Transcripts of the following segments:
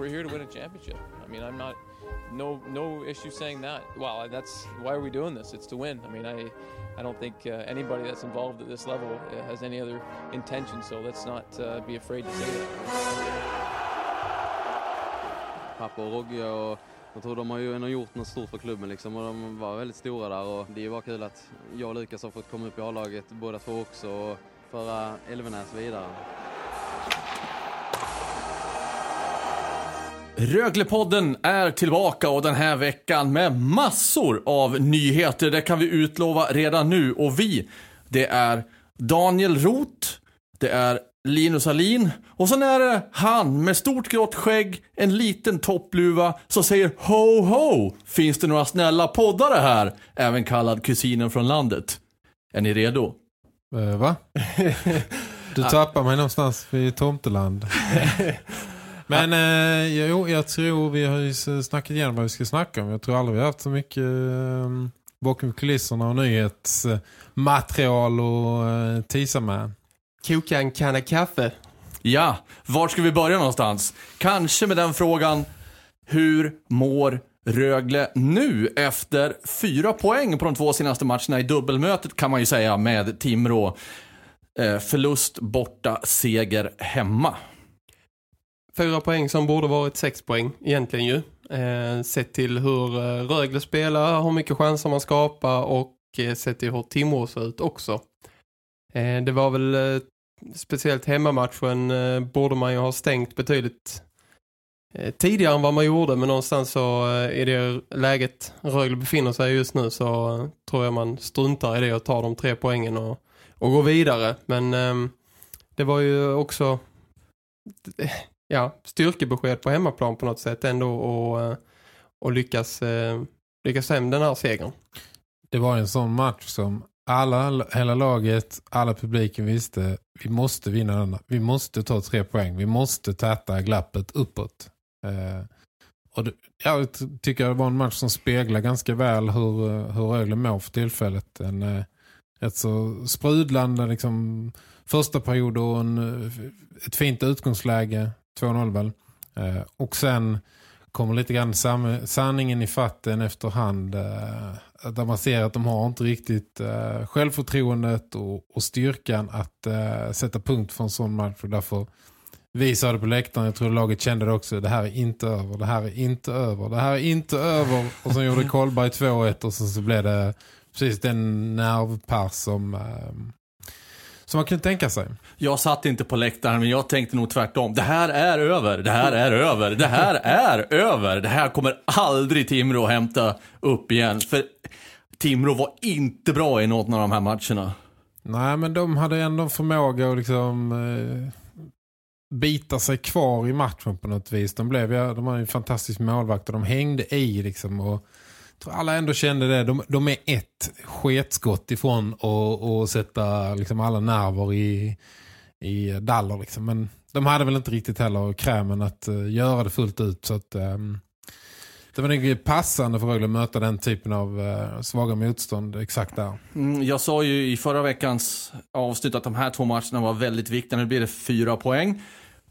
We're here to win a championship. I mean, I'm not no no issue saying that. Well, that's why are we doing this? It's to win. I mean, I I don't think uh, anybody that's involved at this level uh, has any other intention. So let's not uh, be afraid to say that. Pappa och Rogge och jag tror de har ju ändå gjort något stort för klubben liksom och de var väldigt stora där och det är bara kul att jag och Lukas har fått komma upp i A-laget båda två också och föra Elvenäs vidare. Röglepodden är tillbaka och den här veckan med massor av nyheter. Det kan vi utlova redan nu. Och vi, det är Daniel Roth, det är Linus Alin och sen är det han med stort grått skägg, en liten toppluva som säger ho ho. Finns det några snälla poddare här? Även kallad kusinen från landet. Är ni redo? Uh, va? Du tappar mig någonstans vid Tomteland. Men eh, jo, jag tror vi har ju snackat igenom vad vi ska snacka om. Jag tror aldrig vi har haft så mycket eh, bakom kulisserna och nyhetsmaterial och eh, tisa med. Koka en kanna kaffe. Ja, var ska vi börja någonstans? Kanske med den frågan, hur mår Rögle nu efter fyra poäng på de två senaste matcherna i dubbelmötet kan man ju säga med Timrå. Eh, förlust borta, seger hemma. Fyra poäng som borde varit sex poäng egentligen ju. Eh, sett till hur eh, Rögle spelar, hur mycket chanser man skapar och eh, sett till hur Timrå ser ut också. Eh, det var väl eh, speciellt hemmamatchen eh, borde man ju ha stängt betydligt eh, tidigare än vad man gjorde men någonstans så eh, i det läget Rögle befinner sig just nu så tror jag man struntar i det och tar de tre poängen och, och går vidare. Men ehm, det var ju också ja, styrkebesked på hemmaplan på något sätt ändå och, eh, och lyckas, eh, lyckas hem den här segern. Det var en sån match som alla, hela laget, alla publiken visste vi måste vinna denna. Vi måste ta tre poäng. Vi måste täta glappet uppåt. Eh, och det, jag tycker det var en match som speglar ganska väl hur, hur Rögle mår för tillfället. En, eh, ett så sprudlande liksom, första period och en, eh, ett fint utgångsläge 2-0 väl. Eh, och sen kommer lite grann sanningen i fatten efterhand. Eh, där man ser att de har inte riktigt eh, självförtroendet och, och styrkan att eh, sätta punkt för en sån match. Och därför vi sa det på läktaren, jag tror laget kände det också. Det här är inte över, det här är inte över, det här är inte över. Och så gjorde Kolberg 2-1 och så, så blev det precis den nervpass som... Som man kunde tänka sig. Jag satt inte på läktaren men jag tänkte nog tvärtom. Det här är över, det här är över, det här är över. Det här kommer aldrig Timrå hämta upp igen. För Timrå var inte bra i något av de här matcherna. Nej men de hade ändå förmåga att liksom eh, bita sig kvar i matchen på något vis. De, blev, ja, de har en fantastisk målvakt och de hängde i liksom och tror alla ändå kände det. De, de är ett sketskott ifrån och, och sätta liksom alla nerver i, i daller. Liksom. Men de hade väl inte riktigt heller krämen att uh, göra det fullt ut. Så att, um, det var nog passande för Rögle att möta den typen av uh, svaga motstånd exakt där. Mm, jag sa ju i förra veckans avsnitt att de här två matcherna var väldigt viktiga. Nu blir det fyra poäng.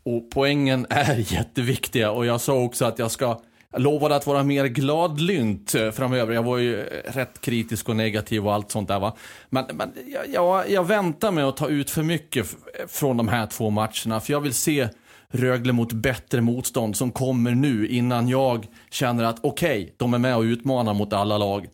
Och poängen är jätteviktiga. Och jag sa också att jag ska lovade att vara mer gladlynt eh, framöver. Jag var ju eh, rätt kritisk och negativ och allt sånt där va. Men, men jag, jag väntar med att ta ut för mycket eh, från de här två matcherna. För jag vill se Rögle mot bättre motstånd som kommer nu innan jag känner att okej, okay, de är med och utmanar mot alla lag.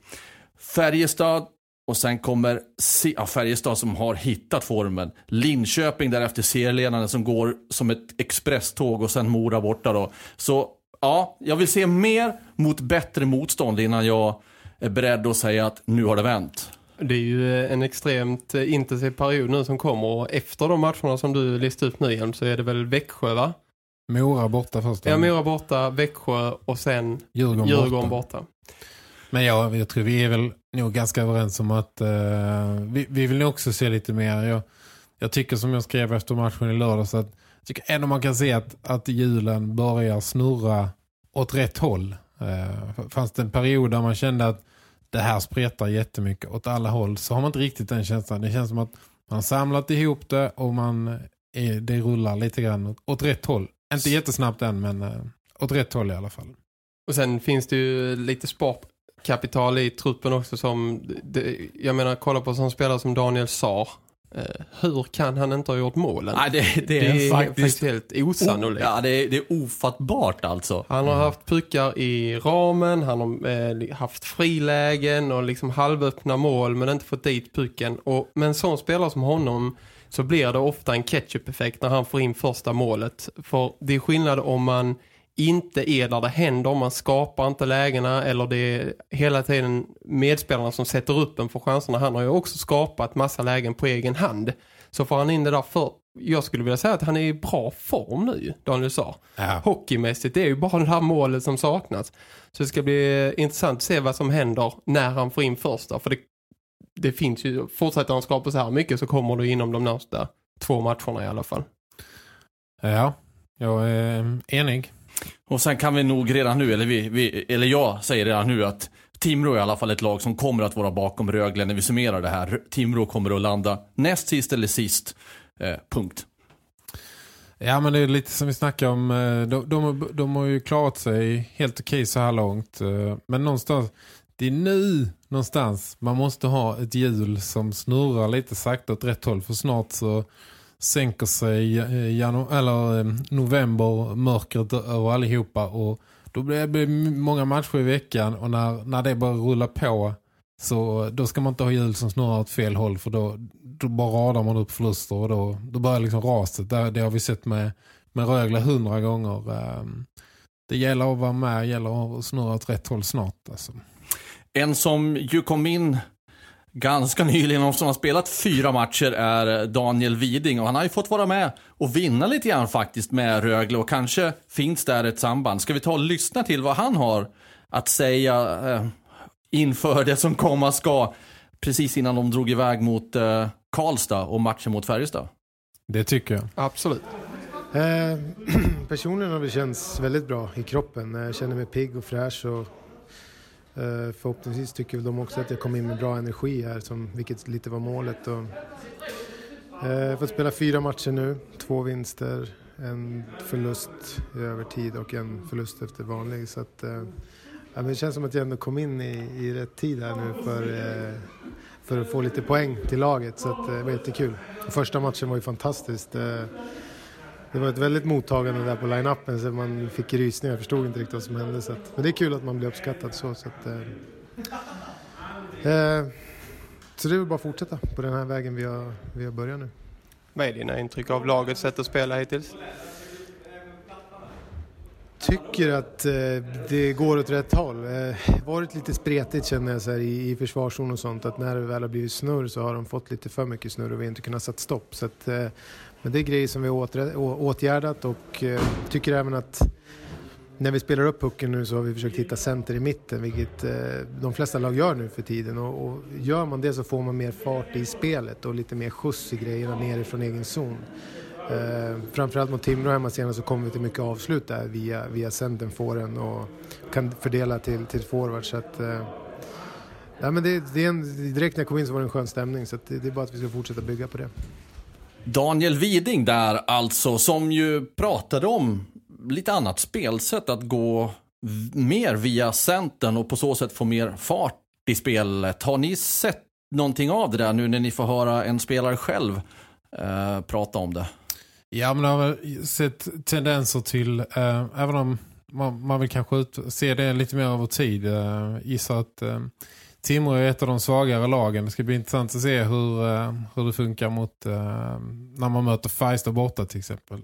Färjestad och sen kommer ja, Färjestad som har hittat formen. Linköping därefter serieledande som går som ett expresståg och sen Mora borta då. Så ja, jag vill se mer mot bättre motstånd innan jag är beredd att säga att nu har det vänt. Det är ju en extremt intensiv period nu som kommer och efter de matcherna som du listade upp nu igen så är det väl Växjö va? Mora borta först. Ja, Mora borta, Växjö och sen Djurgården, Djurgården borta. borta. Men ja, jag tror vi är väl nog ganska överens om att uh, vi, vi vill nog också se lite mer. Jag, jag tycker som jag skrev efter matchen i lördags att jag tycker ändå man kan se att, att hjulen börjar snurra åt rätt håll. Uh, fanns det en period där man kände att det här spretar jättemycket åt alla håll så har man inte riktigt den känslan. Det känns som att man har samlat ihop det och man är, det rullar lite grann åt, rätt håll. Inte jättesnabbt än men uh, åt rätt håll i alla fall. Och sen finns det ju lite sparkapital i truppen också som, det, jag menar kolla på sån spelare som Daniel Saar. Eh, hur kan han inte ha gjort målen? Nej, det, det, det är, faktiskt helt osannolikt. ja, det, är, det är ofattbart alltså. Han har haft puckar i ramen, han har eh, haft frilägen och liksom halvöppna mål men inte fått dit pucken. Och med en sån spelare som honom så blir det ofta en ketchup-effekt när han får in första målet. För det är skillnad om man inte är där det händer, man skapar inte lägena eller det är hela tiden medspelarna som sätter upp en för chanserna. Han har ju också skapat massa lägen på egen hand. Så får han in det där för... Jag skulle vilja säga att han är i bra form nu, Daniel sa. Ja. Hockeymässigt, det är ju bara det här målet som saknas. Så det ska bli intressant att se vad som händer när han får in första. För det, det finns ju, fortsätter han skapa så här mycket så kommer det inom de närmsta två matcherna i alla fall. Ja, jag är enig. Och sen kan vi nog redan nu, eller, vi, vi, eller jag säger redan nu att Timrå är i alla fall ett lag som kommer att vara bakom Rögle när vi summerar det här. Timrå kommer att landa näst sist eller sist. Eh, punkt. Ja men det är lite som vi snackar om. Eh, de, de, de har ju klarat sig helt okej så här långt. Eh, men någonstans, det är nu någonstans man måste ha ett hjul som snurrar lite sakta åt rätt håll. För snart så sänker sig eh, janu- eller, eh, november mörkret över allihopa. Och då blir det många matcher i veckan. Och när, när det börjar rulla på så eh, då ska man inte ha hjul som snurrar åt fel håll. För då, då bara radar man upp förluster. Och då, då börjar liksom raset. Det, det har vi sett med, med Rögle hundra gånger. Ehm, det gäller att vara med. Det gäller att snurra åt rätt håll snart. Alltså. En som ju kom in ganska nyligen och som har spelat fyra matcher är Daniel Widing och han har ju fått vara med och vinna lite grann faktiskt med Rögle och kanske finns där ett samband. Ska vi ta och lyssna till vad han har att säga eh, inför det som komma ska precis innan de drog iväg mot eh, Karlstad och matchen mot Färjestad? Det tycker jag. Absolut. Eh, personligen har det känts väldigt bra i kroppen. Jag känner mig pigg och fräsch och Eh, förhoppningsvis tycker de också att jag kom in med bra energi här, som, vilket lite var målet. Och, jag har fått spela fyra matcher nu, två vinster, en förlust i övertid och en förlust efter vanlig. Så att, eh, ja, men det känns som att jag ändå kom in i, i rätt tid här nu för, eh, för att få lite poäng till laget. Så att, det var jättekul. Första matchen var ju fantastiskt. Det var ett väldigt mottagande där på line-upen så man fick rysningar. Jag förstod inte riktigt vad som hände. Så att, men det är kul att man blir uppskattad så. Så, att, eh, eh, så det är väl bara att fortsätta på den här vägen vi har, vi har börjat nu. Vad är dina intryck av lagets sätt att spela hittills? Tycker att eh, det går åt rätt håll. Eh, varit lite spretigt känner jag så här, i, i försvarszon och sånt. Att när det väl har blivit snurr så har de fått lite för mycket snurr och vi har inte kunnat sätta stopp. Så att, eh, men det är grejer som vi har åtgärdat och eh, tycker även att när vi spelar upp pucken nu så har vi försökt hitta center i mitten, vilket eh, de flesta lag gör nu för tiden. Och, och gör man det så får man mer fart i spelet och lite mer skjuts i grejerna nerifrån egen zon. Eh, framförallt mot Timrå hemma senast så kommer vi till mycket avslut där via, via centern fåren och kan fördela till, till forward. Så att, eh, nej, men det, det är en, direkt när jag kom in så var det en skön stämning så att det, det är bara att vi ska fortsätta bygga på det. Daniel Widing där alltså, som ju pratade om lite annat spelsätt, att gå mer via centern och på så sätt få mer fart i spelet. Har ni sett någonting av det där nu när ni får höra en spelare själv eh, prata om det? Ja, men jag har väl sett tendenser till, eh, även om man, man vill kanske ut, se det lite mer över tid. Eh, gissa att eh, Timrå är ett av de svagare lagen. Det ska bli intressant att se hur, eh, hur det funkar mot eh, när man möter Färjestad borta till exempel.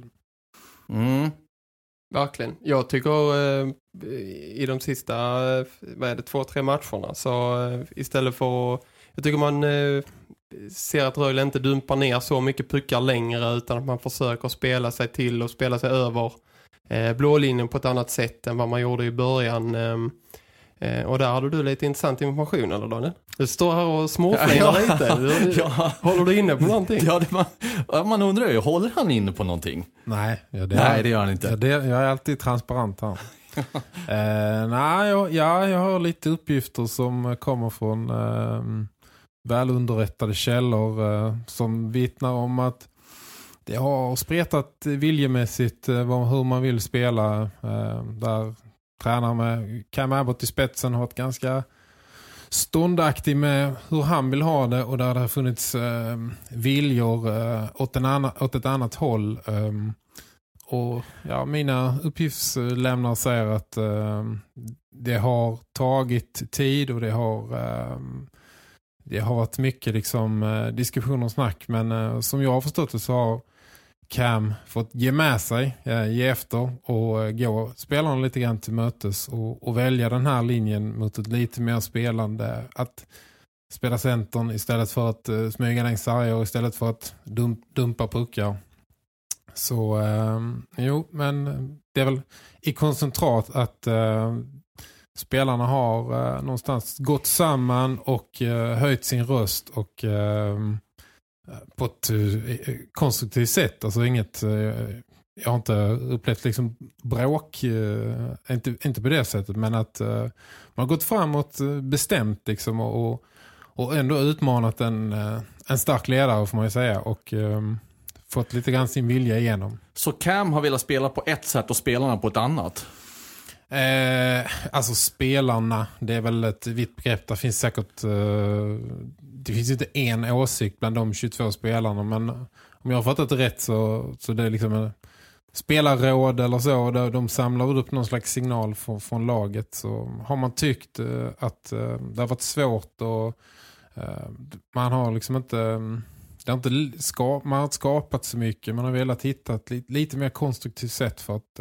Mm. Verkligen. Jag tycker eh, i de sista vad är det, två, tre matcherna så istället för att jag tycker man ser att Rögle inte dumpar ner så mycket puckar längre utan att man försöker spela sig till och spela sig över blålinjen på ett annat sätt än vad man gjorde i början. Eh, och där hade du lite intressant information, eller Daniel? Du står här och småflinar Ja. lite. Du, Ja. Håller du inne på någonting? Ja, det man, man undrar ju, håller han inne på någonting? Nej, ja, det Nej, det gör han inte. Ja, det, jag är alltid transparent här. eh, nej, jag, ja, jag har lite uppgifter som kommer från eh, välunderrättade källor eh, som vittnar om att det har spretat viljemässigt eh, hur man vill spela. Eh, där tränare med Cam Abbott i spetsen har varit ganska ståndaktig med hur han vill ha det och där det har funnits eh, viljor eh, åt, en anna, åt ett annat håll. Eh, och ja, mina uppgiftslämnare säger att eh, det har tagit tid och det har eh, det har varit mycket liksom, eh, diskussion och snack men eh, som jag har förstått det så har Cam fått ge med sig, eh, ge efter och eh, gå spelarna lite grann till mötes och, och välja den här linjen mot ett lite mer spelande att spela centern istället för att eh, smyga längs sarger istället för att dump, dumpa puckar. Så eh, jo, men det är väl i koncentrat att eh, spelarna har eh, någonstans gått samman och eh, höjt sin röst och eh, på ett eh, konstruktivt sätt. Alltså inget, eh, jag har inte upplevt liksom bråk, eh, inte, inte på det sättet, men att eh, man har gått framåt eh, bestämt liksom och, och, ändå utmanat en, eh, en stark ledare får man ju säga och eh, fått lite grann sin vilja igenom. Så Cam har velat spela på ett sätt och spelarna på ett annat? Eh, alltså spelarna, det är väl ett vitt begrepp. Det finns säkert eh, det finns inte en åsikt bland de 22 spelarna men om jag har fattat det rätt så, så det är liksom en spelarråd eller så där de samlar upp någon slags signal från, från laget så har man tyckt eh, att eh, det har varit svårt och eh, man har liksom inte det har inte ska, man har inte skapat så mycket man har velat hitta ett lite, lite mer konstruktivt sätt för att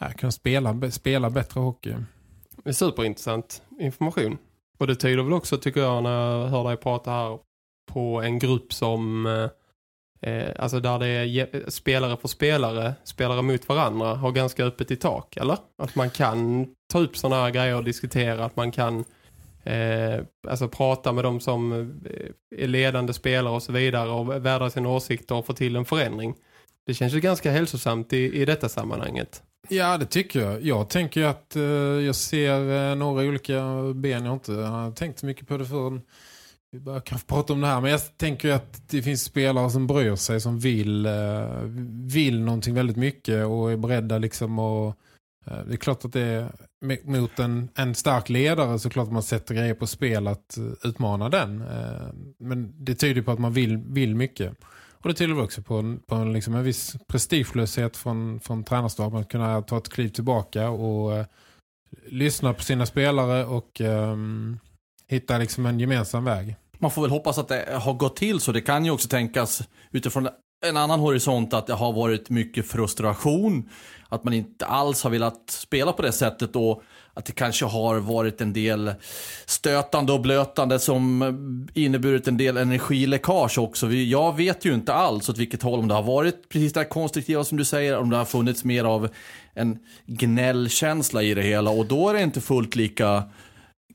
äh, kunna spela, spela bättre hockey. Det är superintressant information. Och det tyder väl också, tycker jag, när jag hör dig prata här på en grupp som eh, eh alltså där det är spelare för spelare, spelare mot varandra, har ganska öppet i tak, eller? Att man kan ta upp sådana här grejer och diskutera, att man kan eh, alltså prata med dem som eh, är ledande spelare och så vidare och värda sina åsikter och få till en förändring. Det känns ju ganska hälsosamt i, i detta sammanhanget. Typ. Ja, det tycker jag. Jag tänker att eh, jag ser eh, några olika ben. Jag har inte jag har tänkt så mycket på det förrän vi börjar kanske prata om det här. Men jag tänker att det finns spelare som bryr sig, som vill, eh, vill någonting väldigt mycket och är beredda liksom att... Eh, det är klart att det är mot en, en stark ledare så klart att man sätter grejer på spel att eh, utmana den. Eh, men det tyder på att man vill, vill mycket. Och det tyder också på en, på en, liksom en viss prestigelöshet från, från tränarstaben att kunna ta ett kliv tillbaka och eh, lyssna på sina spelare och eh, hitta liksom en gemensam väg. Man får väl hoppas att det har gått till så. Det kan ju också tänkas utifrån en annan horisont att det har varit mycket frustration. Att man inte alls har velat spela på det sättet och att det kanske har varit en del stötande och blötande som inneburit en del energiläckage också. Jag vet ju inte alls åt vilket håll, om det har varit precis det här konstruktiva som du säger, om det har funnits mer av en gnällkänsla i det hela och då är det inte fullt lika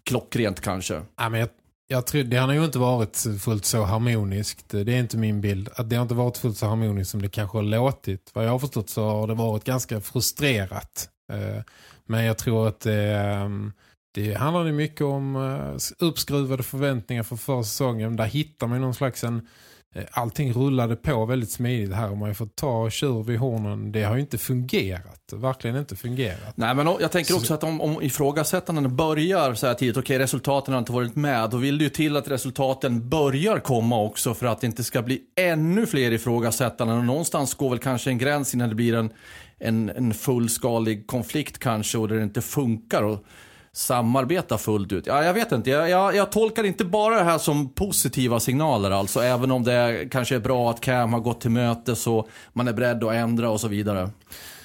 klockrent kanske. Ja, men jag, jag tror, det har nog inte varit fullt så harmoniskt. Det är inte min bild. Att det har inte varit fullt så harmoniskt som det kanske har låtit. Vad jag har förstått så har det varit ganska frustrerat. Eh, Men jag tror att det, ehm, det handlar ju mycket om eh, uppskruvade förväntningar för förra säsongen. Där hittar man någon slags en eh, allting rullade på väldigt smidigt. Här har man ju fått ta tjur vid hornen. Det har ju inte fungerat. Verkligen inte fungerat. Nej, men jag tänker också att om, om ifrågasättanden börjar så här tidigt, okej resultaten har inte varit med, då vill det ju till att resultaten börjar komma också för att det inte ska bli ännu fler ifrågasättanden. Och någonstans går väl kanske en gräns innan det blir en, en, en fullskalig konflikt kanske och där det inte funkar. att samarbeta fullt ut. Ja, jag vet inte. Jag, jag, jag, tolkar inte bara det här som positiva signaler alltså. Även om det kanske är bra att Cam har gått till möte så man är beredd att ändra och så vidare.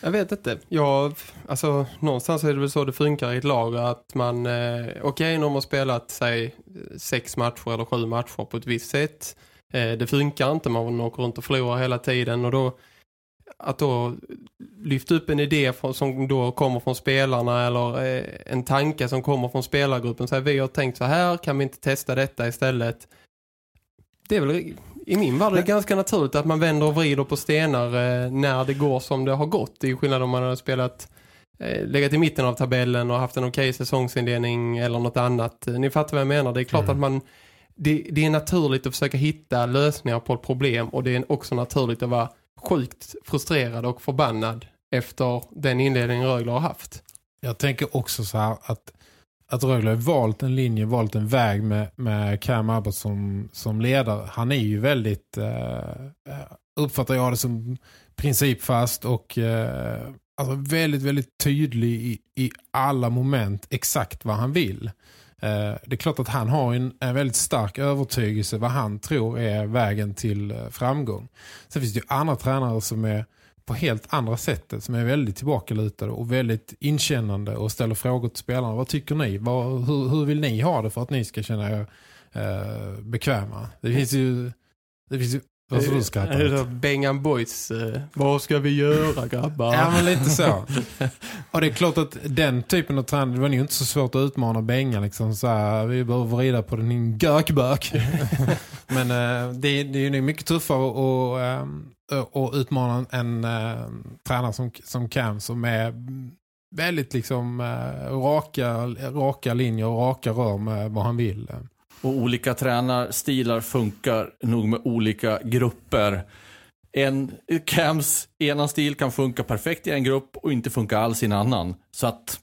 Jag vet inte. Jag, alltså, någonstans är det väl så det funkar i ett lag att man, eh, okej okay, när man har spelat sig sex matcher eller sju matcher på ett visst sätt. Eh, det funkar inte, man åker runt och förlorar hela tiden och då att då lyfta upp en idé från, som då kommer från spelarna eller eh, en tanke som kommer från spelargruppen. Så här, vi har tänkt så här, kan vi inte testa detta istället? Det är väl i min värld är ganska naturligt att man vänder och vrider på stenar eh, när det går som det har gått. Det är skillnad om man har spelat eh, legat i mitten av tabellen och haft en okej okay säsongsindelning eller något annat. Ni fattar vad jag menar. Det är klart mm. att man det, det, är naturligt att försöka hitta lösningar på ett problem och det är också naturligt att vara sjukt frustrerad och förbannad efter den inledning Rögle har haft. Jag tänker också så här att, att Rögle har valt en linje, valt en väg med, med Cam Abbott som, som ledare. Han är ju väldigt, eh, eh, uppfattar jag det som principfast och eh, alltså väldigt, väldigt tydlig i, i alla moment exakt vad han vill. Eh, det är klart att han har en, en väldigt stark övertygelse vad han tror är vägen till eh, framgång. Sen finns det ju andra tränare som är på helt andra sättet som är väldigt tillbakalutade och väldigt inkännande och ställer frågor till spelarna. Vad tycker ni? Vad, hur, hur vill ni ha det för att ni ska känna er eh, bekväma? Det finns ju det finns ju vad så du skrattar Är det Bengan Boys? Eh, vad ska vi göra grabbar? ja men lite så. Och det är klart att den typen av tränare, det var ju inte så svårt att utmana Bengan liksom så här, vi behöver rida på den gökbök. men det, det är ju mycket tuffare att, uh, att utmana en uh, tränare som, som Cam som är väldigt liksom uh, raka, raka linjer och raka rör med vad han vill. Och olika tränarstilar funkar nog med olika grupper. En Cams ena stil kan funka perfekt i en grupp och inte funka alls i en annan. Så att,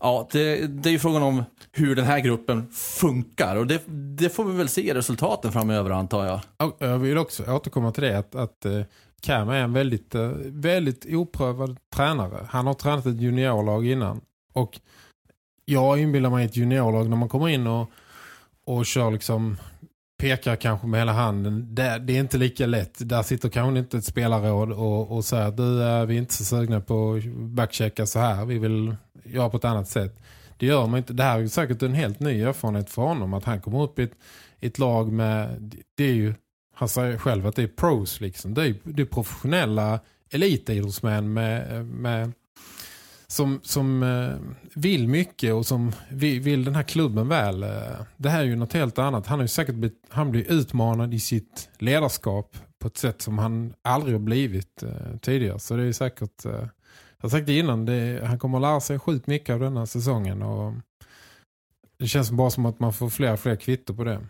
ja, det, det är ju frågan om hur den här gruppen funkar. Och det, det får vi väl se resultaten framöver antar jag. Jag vill också återkomma till det att, att eh, Cam är en väldigt, eh, väldigt oprövad tränare. Han har tränat ett juniorlag innan. Och jag inbillar mig ett juniorlag när man kommer in och och kör liksom pekar kanske med hela handen. Det, det, är inte lika lätt. Där sitter kanske inte ett spelarråd och, och säger att du är vi är inte så sugna på att backchecka så här. Vi vill göra på ett annat sätt. Det gör man inte. Det här är säkert en helt ny erfarenhet för honom. Att han kommer upp i ett, ett lag med, det är ju, han säger själv att det är pros liksom. Det är, det är professionella elitidrottsmän med, med som, som eh, vill mycket och som vill, vill, den här klubben väl. Eh. Det här är ju något helt annat. Han, är säkert blivit, han blir utmanad i sitt ledarskap på ett sätt som han aldrig har blivit eh, tidigare. Så det är säkert, jag har sagt det innan, det, han kommer att lära sig sjukt mycket av denna säsongen. Och det känns bara som att man får fler och fler kvittor på det.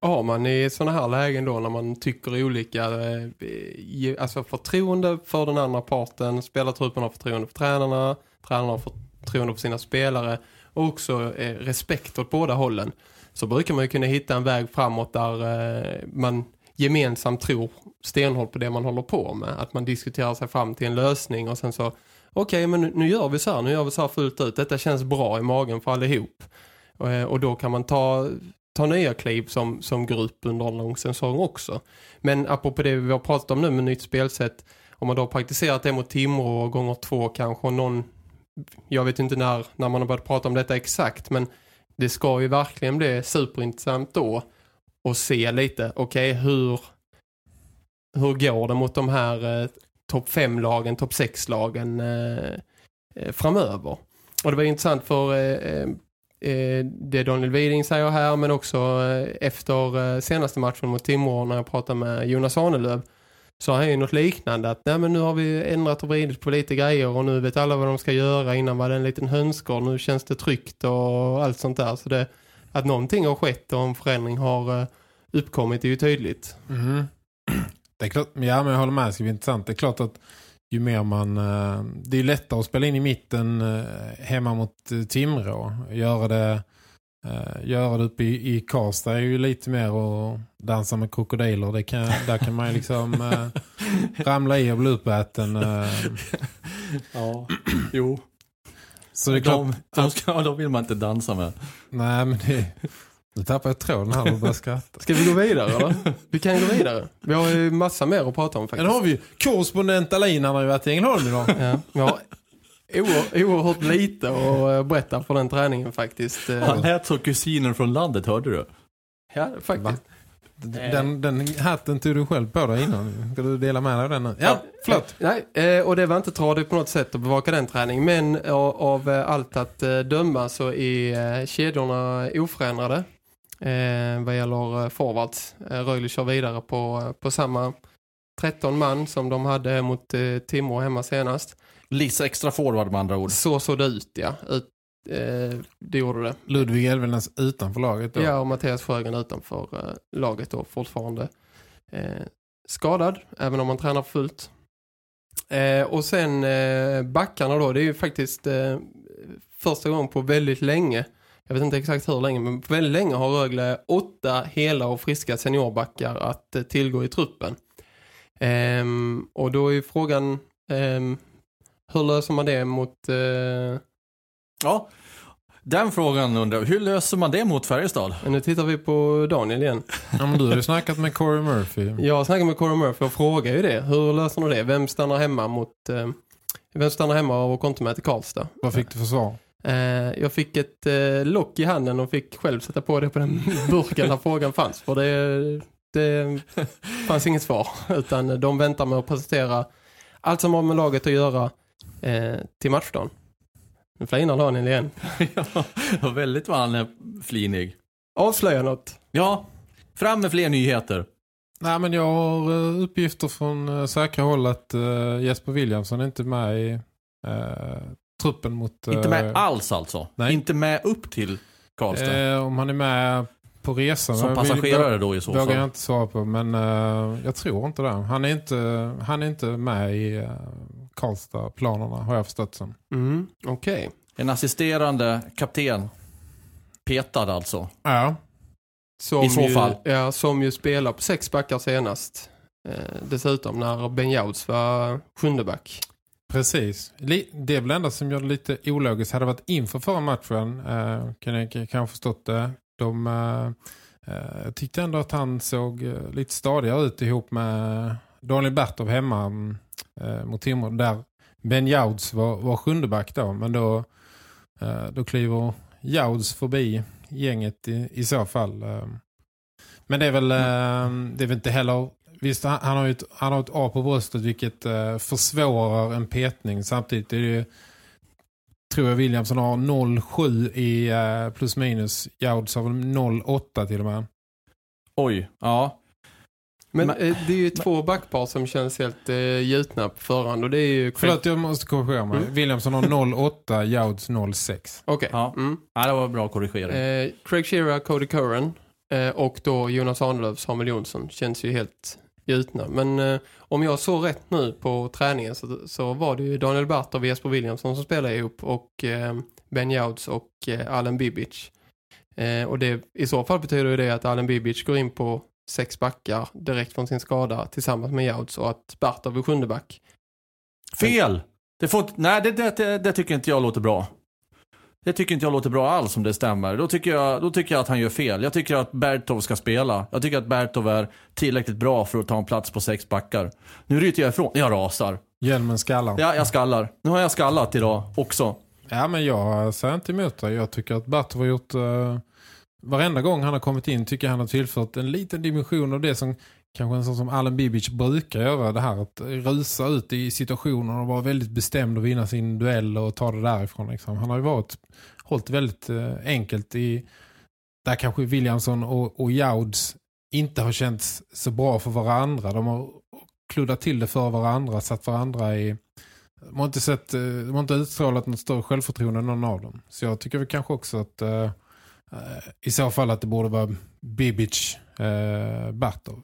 Har man i sådana här lägen då när man tycker olika alltså förtroende för den andra parten, spelartruppen har förtroende för tränarna, tränarna har förtroende för sina spelare och också eh, respekt åt båda hållen så brukar man ju kunna hitta en väg framåt där eh, man gemensamt tror stenhårt på det man håller på med. Att man diskuterar sig fram till en lösning och sen så okej okay, men nu, nu, gör vi så här, nu gör vi så här fullt ut. Detta känns bra i magen för allihop. Och, eh, och då kan man ta, ta nya kliv som, som grupp under en lång säsong också. Men apropå det vi har pratat om nu med nytt spelsätt om man då har praktiserat det mot Timrå gånger två kanske och någon jag vet inte när, när man har börjat prata om detta exakt men det ska ju verkligen bli superintressant då och se lite, okej okay, hur hur går det mot de här eh, topp 5-lagen, topp 6-lagen eh, eh, framöver. Och det var intressant för eh, eh, eh, det Daniel Widing säger här men också eh, efter eh, senaste matchen mot Timrå när jag pratade med Jonas Arnelöv så har han ju något liknande att nej men nu har vi ändrat och vridit på lite grejer och nu vet alla vad de ska göra innan var det en liten hönsgård nu känns det tryggt och allt sånt där så det, att någonting har skett och en förändring har eh, uppkommit är ju tydligt. Mm. Det är klart, ja men jag håller med, det ska bli intressant. Det är klart att ju mer man, eh, det är lättare att spela in i mitten eh, hemma mot Timrå, göra det Uh, göra det uppe i, i Karlstad är ju lite mer att dansa med krokodiler. Det kan, där kan man ju liksom uh, ramla i och bli uppäten. Uh. ja, jo. Så det är klart, De, de, ska, de vill man inte dansa med. nej men det, nu tappar jag tråden här och börjar skratta. Ska vi gå vidare eller? Vi kan gå vidare. Vi har ju massa mer att prata om Men faktiskt. har vi ju korrespondent Alin, han har ju varit i Ängelholm idag. Ja, vi har oerhört lite att eh, berätta för den träningen faktiskt. Eh, Han lät som kusinen från landet, hörde du? Ja, faktiskt. Va? Den, den hatten tog du själv på dig innan. Ska du dela med dig av den? Ja, förlåt. Nej, eh, och det var inte tradigt på något sätt att bevaka den träningen. Men eh, av eh, allt att eh, döma så är eh, kedjorna oförändrade. Eh, vad gäller eh, forwards. Eh, Rögle kör vidare på, på samma 13 man som de hade mot eh, Timrå hemma senast. Liss extra forward med andra ord. Så såg det ut, ja. Ut, eh, det gjorde det. Ludvig Elvenäs utanför laget då. Ja, och Mattias Sjögren utanför eh, laget då fortfarande eh, skadad, även om han tränar fullt. Eh, och sen eh, backarna då, det är ju faktiskt eh, första gången på väldigt länge, jag vet inte exakt hur länge, men väldigt länge har Rögle åtta hela och friska seniorbackar att eh, tillgå i truppen. Ehm, och då är frågan, ehm, hur löser man det mot... Eh, Ja, den frågan undrar jag. Hur löser man det mot Färjestad? nu tittar vi på Daniel igen. Ja, men du har ju snackat med Corey Murphy. Jag snackade med Corey Murphy och frågade ju det. Hur löser ni det? Vem stannar hemma mot... Eh, vem stannar hemma och inte med till Karlstad? Vad fick du för svar? Eh, jag fick ett lock i handen och fick själv sätta på det på den burken där frågan fanns. För det, det fanns inget svar. Utan de väntar med att presentera allt som har med laget att göra eh, till matchdagen. Nu flinar Daniel igen. ja, väldigt vad han är flinig. Avslöja något. Ja, fram med fler nyheter. Nej, men jag har eh, uppgifter från uh, säkra håll att eh, Jesper Williamson är inte med i eh, truppen mot... Inte med eh, alls alltså. nej. Inte med upp till Karlstad. eh, Om han är med på resan. Som passagerare då i så vågar jag fall. inte svara på, men eh, jag tror inte det. Han är inte, han är inte med i uh, Karlstad-planerna, har jag förstått som. Mm, Okej. En assisterande kapten. Petad alltså. Ja, Som I så ju, fall. Ja, som ju spelar på sex backar senast. Eh, dessutom när Ben Jouds var sjunde back. precis. Det är väl enda som gör det lite ologiskt. Hade varit inför förra matchen, eh, kan jag kanske förstått det. De eh, eh, jag tyckte ändå att han såg eh, lite stadigare ut ihop med Daniel Bertov hemma mot Timrå. Där Ben Jouds var, var sjunde back då. Men då, då kliver Jouds förbi gänget i, i så fall. Men det är väl, det är väl inte heller... Visst, han, har ju ett, han har ett A på bröstet vilket försvårar en petning. Samtidigt är det ju, tror jag Williamson har 0,7 i eh, plus minus. Jouds har väl 0,8 till och med. Oj, ja. Men, Men- eh, det är ju två backpar som känns helt eh, gjutna på förhand. Och det är ju... Förlåt, jag måste korrigera mig. Mm. Williamson har 0,8, Jouds 0,6. Okej. Ja. Mm. ja, det var bra korrigering. Eh, Craig Shearer, Cody Curran eh, och då Jonas Arnelöv, Samuel Jonsson känns ju helt gjutna. Men eh, om jag såg rätt nu på träningen så, så var det ju Daniel Bart och Jesper Williamson som spelade ihop och eh, Ben Jouds och eh, Allen Bibic. Eh, och det, i så fall betyder ju det att Allen Bibic går in på sex backar direkt från sin skada tillsammans med Jouds och att Bartov är sjunde back. Fel! Det får, nej, det, det, det, det tycker inte jag låter bra. Det tycker inte jag låter bra alls om det stämmer. Då tycker, jag, då tycker jag att han gör fel. Jag tycker att Bertov ska spela. Jag tycker att Bertov är tillräckligt bra för att ta en plats på sex backar. Nu ryter jag ifrån. Jag rasar. Hjälmen skallar. Ja, jag skallar. Nu har jag skallat idag också. Ja, men jag säger inte emot dig. Jag tycker att Bartov har gjort... Uh, varenda gång han har kommit in tycker jag han har tillfört en liten dimension av det som kanske en sån som Allen Bibic brukar göra. Det här att rusa ut i situationer och vara väldigt bestämd och vinna sin duell och ta det därifrån. Liksom. Han har ju varit, hållit väldigt eh, enkelt i... Där kanske Williamson och, och Jouds inte har känts så bra för varandra. De har kluddat till det för varandra, satt varandra i... De har inte, sett, eh, de har inte utstrålat något större självförtroende än någon av dem. Så jag tycker väl kanske också att eh, eh i så fall att det borde vara Bibic eh, Bartov.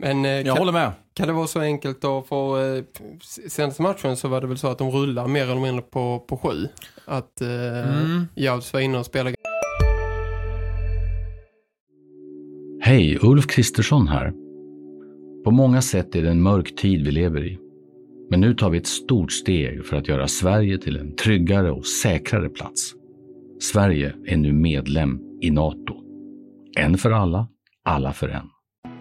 Men eh, Jag kan, håller med. kan det vara så enkelt då för eh, senaste matchen så var det väl så att de rullar mer eller mindre på, på sju. Att eh, Mm. Jouds var inne och spelade Hej, Ulf Kristersson här. På många sätt är det en mörk tid vi lever i. Men nu tar vi ett stort steg för att göra Sverige till en tryggare och säkrare plats. Sverige är nu medlem i Nato. En för alla, alla för en.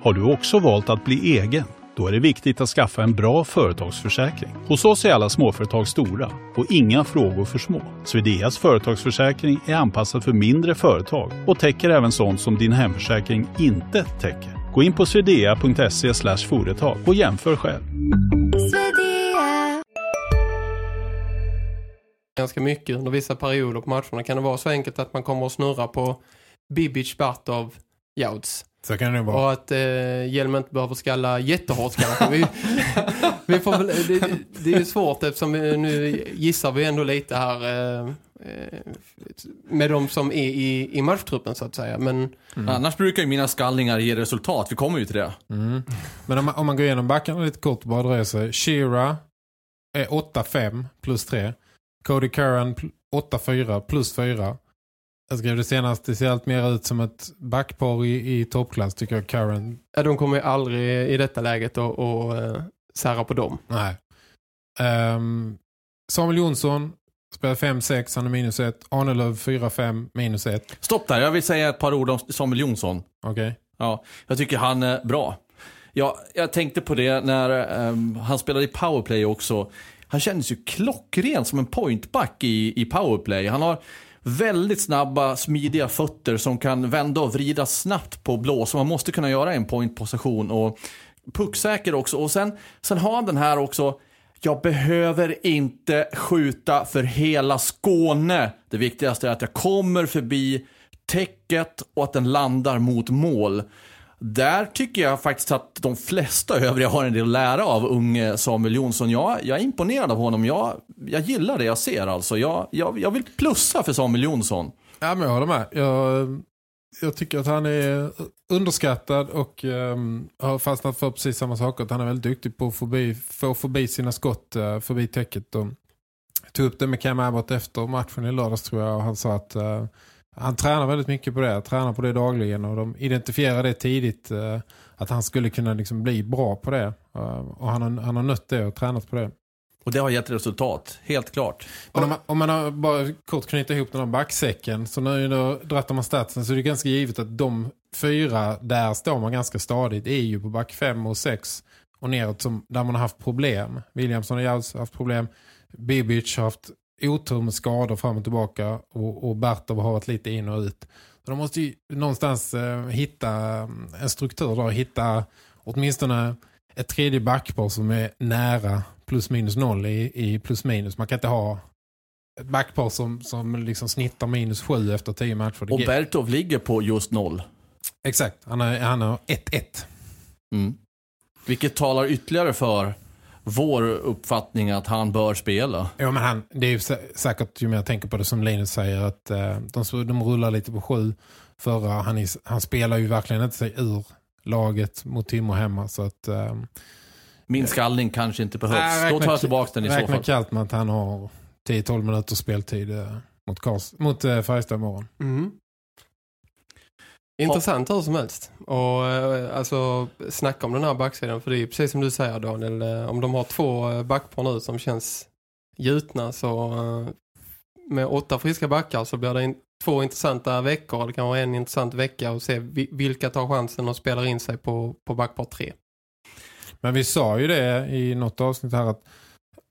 Har du också valt att bli egen? Då är det viktigt att skaffa en bra företagsförsäkring. Hos oss är alla småföretag stora och inga frågor för små. Swedeas företagsförsäkring är anpassad för mindre företag och täcker även sånt som din hemförsäkring inte täcker. Gå in på swedea.se företag och jämför själv. ganska mycket under vissa perioder på matcherna. Kan det vara så enkelt att man kommer att snurra på Bibic Bartov Jouds? Så kan det vara. Och att eh, Hjelm inte behöver skalla jättehårt kanske. Vi, vi får väl, det, det är ju svårt eftersom vi, nu gissar vi ändå lite här eh, med de som är i, i matchtruppen så att säga. Men, Mm. Annars brukar ju mina skallningar ge resultat. Vi kommer ju till det. Mm. Men om man, om man går igenom backarna lite kort och bara drar sig. Shira är 8-5 plus 3. Cody Curran 8-4 plus 4. Jag skrev det senast, det ser allt mer ut som ett backpar i, i toppklass tycker jag Curran. Ja, de kommer ju aldrig i detta läget att och, uh, sära på dem. Nej. Um, Samuel Jonsson spelar 5-6, han är minus 1. Arnelöv 4-5, minus 1. Stopp där, jag vill säga ett par ord om Samuel Jonsson. Okej. Okay. Ja, jag tycker han är bra. Ja, jag tänkte på det när um, han spelade i powerplay också. Han kändes ju klockren som en pointback i, i powerplay. Han har väldigt snabba, smidiga fötter som kan vända och vrida snabbt på blå. Som man måste kunna göra i en pointposition. Och pucksäker också. Och sen, sen har han den här också. Jag behöver inte skjuta för hela Skåne. Det viktigaste är att jag kommer förbi täcket och att den landar mot mål. Där tycker jag faktiskt att de flesta övriga har en del att lära av unge eh, Samuel Jonsson. Jag, jag är imponerad av honom. Jag, jag gillar det jag ser alltså. Jag, jag, jag vill plussa för Samuel Jonsson. Ja, men jag håller med. Jag, jag tycker att han är underskattad och um, har fastnat för precis samma saker. Att han är väldigt duktig på att förbi, få förbi sina skott uh, förbi täcket. Och tog upp det med Cam Abbott efter matchen i lördags tror jag. Och han sa att uh, han tränar väldigt mycket på det. Tränar på det dagligen och de identifierar det tidigt uh, att han skulle kunna liksom bli bra på det. och han har, han har nött det och tränat på det. Och det har gett resultat, helt klart. Men om man, om man har bara kort knyta ihop den här backsäcken så när du drattar man statsen så är det ganska givet att de fyra där står man ganska stadigt är ju på back 5 och 6 och neråt som, där man har haft problem. Williamson och Jals har haft problem. Bibic har haft otur med skador fram och tillbaka och, och Bertov har varit lite in och ut. Så de måste ju någonstans eh, hitta en struktur då, hitta åtminstone ett tredje backpar som är nära plus minus noll i, i plus minus. Man kan inte ha ett backpar som, som liksom snittar minus sju efter tio matcher. Och Bertov ligger på just noll. Exakt, han har 1-1. Han har mm. Vilket talar ytterligare för vår uppfattning att han bör spela. Ja, men han, det är ju säkert ju jag tänker på det som Linus säger att uh, de, de rullar lite på sju. Förra, han, is, han spelar ju verkligen inte sig ur laget mot Timo hemma så att... Um, min skallning kanske inte behövs. Äh, Då tar jag tillbaka den i så fall. Räkna kallt med att han har 10-12 minuter speltid eh, mot, Kars, mot eh, Färjestad imorgon. Mm. Intressant hur som helst. Och eh, alltså snacka om den här backsidan. För det är precis som du säger Daniel. Eh, om de har två eh, backpar nu som känns gjutna så med åtta friska backar så blir det in, två intressanta veckor. Det kan vara en intressant vecka och se vilka tar chansen och spelar in sig på, på backpar tre. Men vi sa ju det i något avsnitt här att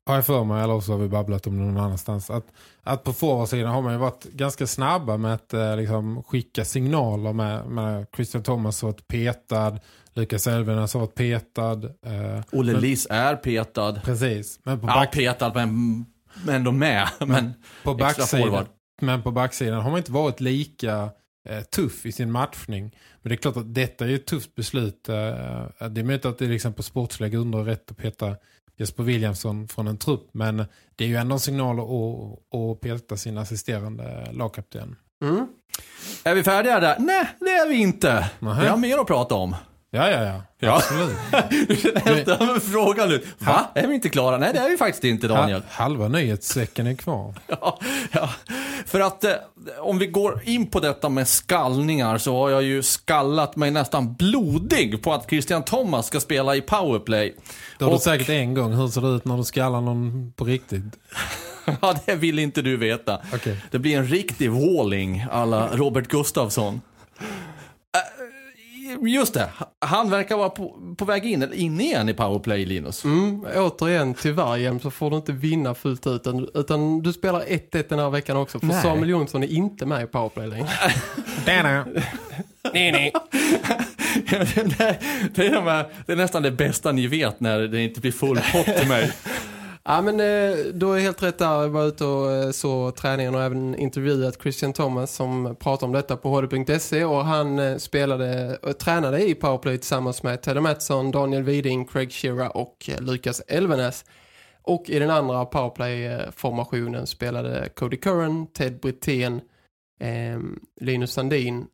har jag för mig, eller så har vi babblat om någon annanstans, att, att på forwardsidan har man ju varit ganska snabba med att eh, liksom, skicka signaler med, med Christian Thomas har varit petad, Lukas Elvenas har varit petad. Eh, Olle Liss är petad. Precis. Men på back... Ja, petad men, men ändå med. Men, men på backsidan, men på backsidan har man inte varit lika eh, tuff i sin matchning. Men det är klart att detta är ett tufft beslut. Eh, det är möjligt att det är liksom på sportsliga grunder rätt att peta Jesper Williamson från en trupp. Men det är ju ändå en signal att, att peta sin assisterande lagkapten. Mm. Är vi färdiga där? Nej, det är vi inte. Nähä. Vi har mer att prata om. Ja, ja, ja. Ja. Absolut. Du känner frågan ut. Va? Är vi inte klara? Nej, det är vi faktiskt inte, Daniel. Ha- Halva nyhetssäcken är kvar. Ja, ja. För att eh, om vi går in på detta med skallningar så har jag ju skallat mig nästan blodig på att Christian Thomas ska spela i powerplay. Det har du Och- säkert en gång. Hur ser det ut när du skallar någon på riktigt? Ja, det vill inte du veta. Okej. Det blir en riktig walling alla Robert Gustafsson. Just det, han verkar vara på, på väg in, eller inne igen i powerplay, Linus. Mm, återigen, tyvärr Jem, så får du inte vinna fullt ut. Utan, utan du spelar 1-1 den här veckan också. För Nej. Samuel Jonsson är inte med i powerplay längre. Nej, nej. det, är, det, är de här, det är nästan det bästa ni vet när det inte blir full pott till mig. Ja, men eh, då är helt rätt där. Jag var ute och eh, så träningen och även intervjuat Christian Thomas som pratar om detta på hd.se och han eh, spelade och tränade i powerplay tillsammans med Teddy Mattsson, Daniel Widing, Craig Shearer och Lucas Lukas Elvenes. Och i den andra powerplay-formationen spelade Cody Curran, Ted Brithén, eh, Linus Sandin,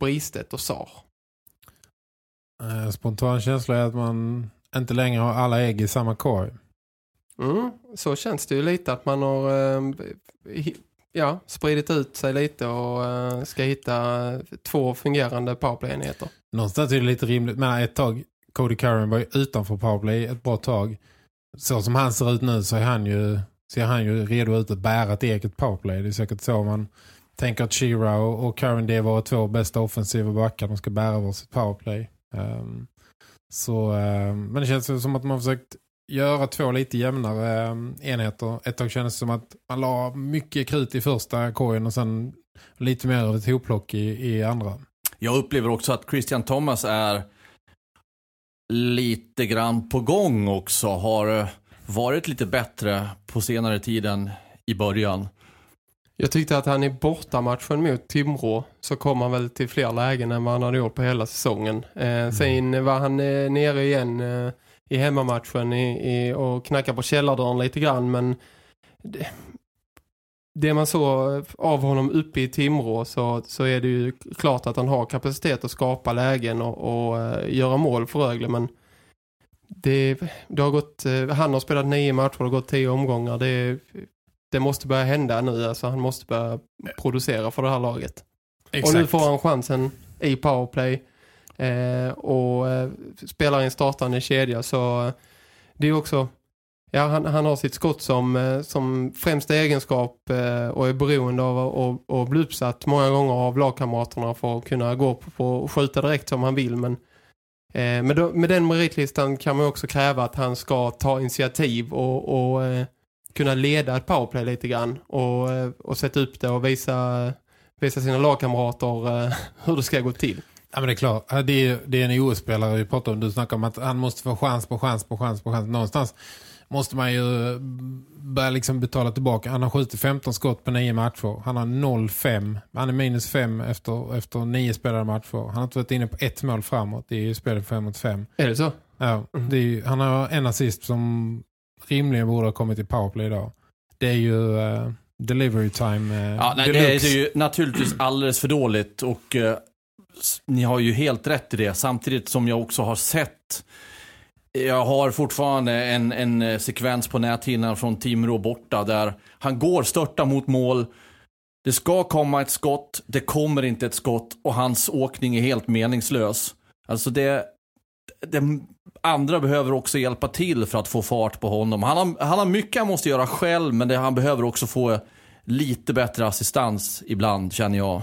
Bristet och Sar. Spontan känsla är att man inte längre har alla ägg i samma korg. Mm, så känns det ju lite att man har eh, hi- ja, spridit ut sig lite och eh, ska hitta två fungerande powerplay-enheter. Någonstans är det lite rimligt. Men ett tag, Cody Curran var ju utanför powerplay ett bra tag. Så som han ser ut nu så är han ju, ser han ju redo ut att bära ett eget powerplay. Det är säkert så man tänker att Shira och, och Curran det var två bästa offensiva backar. De ska bära varsitt powerplay. Ehm, så, ehm, men det känns som att man har försökt göra två lite jämnare ehm, enheter. Ett tag kändes det som att man la mycket krut i första korgen och sen lite mer av ett hopplock i, i andra. Jag upplever också att Christian Thomas är lite grann på gång också. Har eh, varit lite bättre på senare tiden i början. Jag tyckte att han i bortamatchen mot Timrå så kom han väl till fler lägen än vad han hade gjort på hela säsongen. Eh, sen var han eh, nere igen eh, i hemmamatchen i, i, och knackade på källardörren lite grann men det, det man såg av honom uppe i Timrå så, så är det ju klart att han har kapacitet att skapa lägen och, och eh, göra mål för Rögle men det, det har gått, eh, han har spelat nio matcher och gått tio omgångar. Det, det måste börja hända nu. Alltså han måste börja producera för det här laget. Och nu får han chansen i powerplay Eh, och eh, spelar i en startande kedja så eh, det är också ja, han, han har sitt skott som, eh, som främsta egenskap eh, och är beroende av att bli uppsatt många gånger av lagkamraterna för att kunna gå på, på och skjuta direkt som han vill men eh, med, med den meritlistan kan man också kräva att han ska ta initiativ och, och eh, kunna leda ett powerplay lite grann och, och sätta upp det och visa, visa sina lagkamrater eh, hur det ska gå till. Ja men det är klart, det är, det är en OS-spelare vi pratar om. Du snackar om att han måste få chans på chans på chans på chans. Någonstans måste man ju börja liksom betala tillbaka. Han har skjutit 15 skott på nio matcher. Han har 0-5. Han är minus 5 efter, efter nio spelade matcher. Han har inte varit inne på ett mål framåt. Det är ju spelet 5 mot 5. Är det så? Ja, det är ju, han har en assist som rimligen borde ha kommit i powerplay idag. Det är ju eh, delivery time eh, Ja, nej, det är ju naturligtvis alldeles för dåligt och s- ni har ju helt rätt i det. Samtidigt som jag också har sett jag har fortfarande en, en eh, sekvens på näthinnan från Timrå borta där han går störta mot mål. Det ska komma ett skott, det kommer inte ett skott och hans åkning är helt meningslös. Alltså det, det andra behöver också hjälpa till för att få fart på honom. Han har, han har mycket han måste göra själv men det, han behöver också få lite bättre assistans ibland känner jag.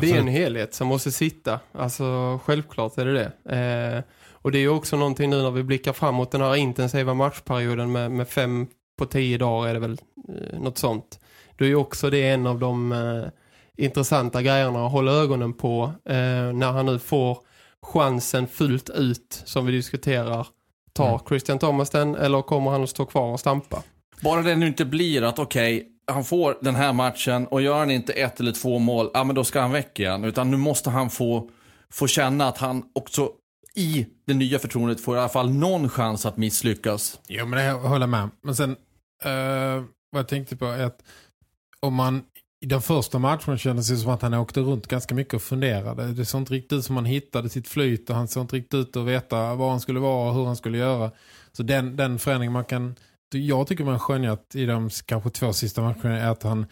Det är en helhet som måste sitta. Alltså självklart är det det. Eh, och det är ju också någonting nu när vi blickar framåt den här intensiva matchperioden med, med fem på tio dagar är det väl eh, något sånt. Då är ju också det en av de eh, intressanta grejerna att hålla ögonen på eh, när han nu får chansen fullt ut som vi diskuterar. Tar Mm. Christian Thomas den eller kommer han att stå kvar och stampa? Bara det nu inte blir att okej, han får den här matchen och gör han inte ett eller två mål, ja men då ska han väck igen. Utan nu måste han få, få känna att han också i det nya förtroendet får i alla fall någon chans att misslyckas. Jo, men det håller med. Men sen, uh, vad jag tänkte på är att om man i den första matchen kändes det som att han åkte runt ganska mycket och funderade. Det såg inte riktigt ut som han hittade sitt flyt och han såg inte riktigt ut att veta var han skulle vara och hur han skulle göra. Så den, den förändring man kan... Jag tycker man skönjat i de kanske två sista matcherna är att han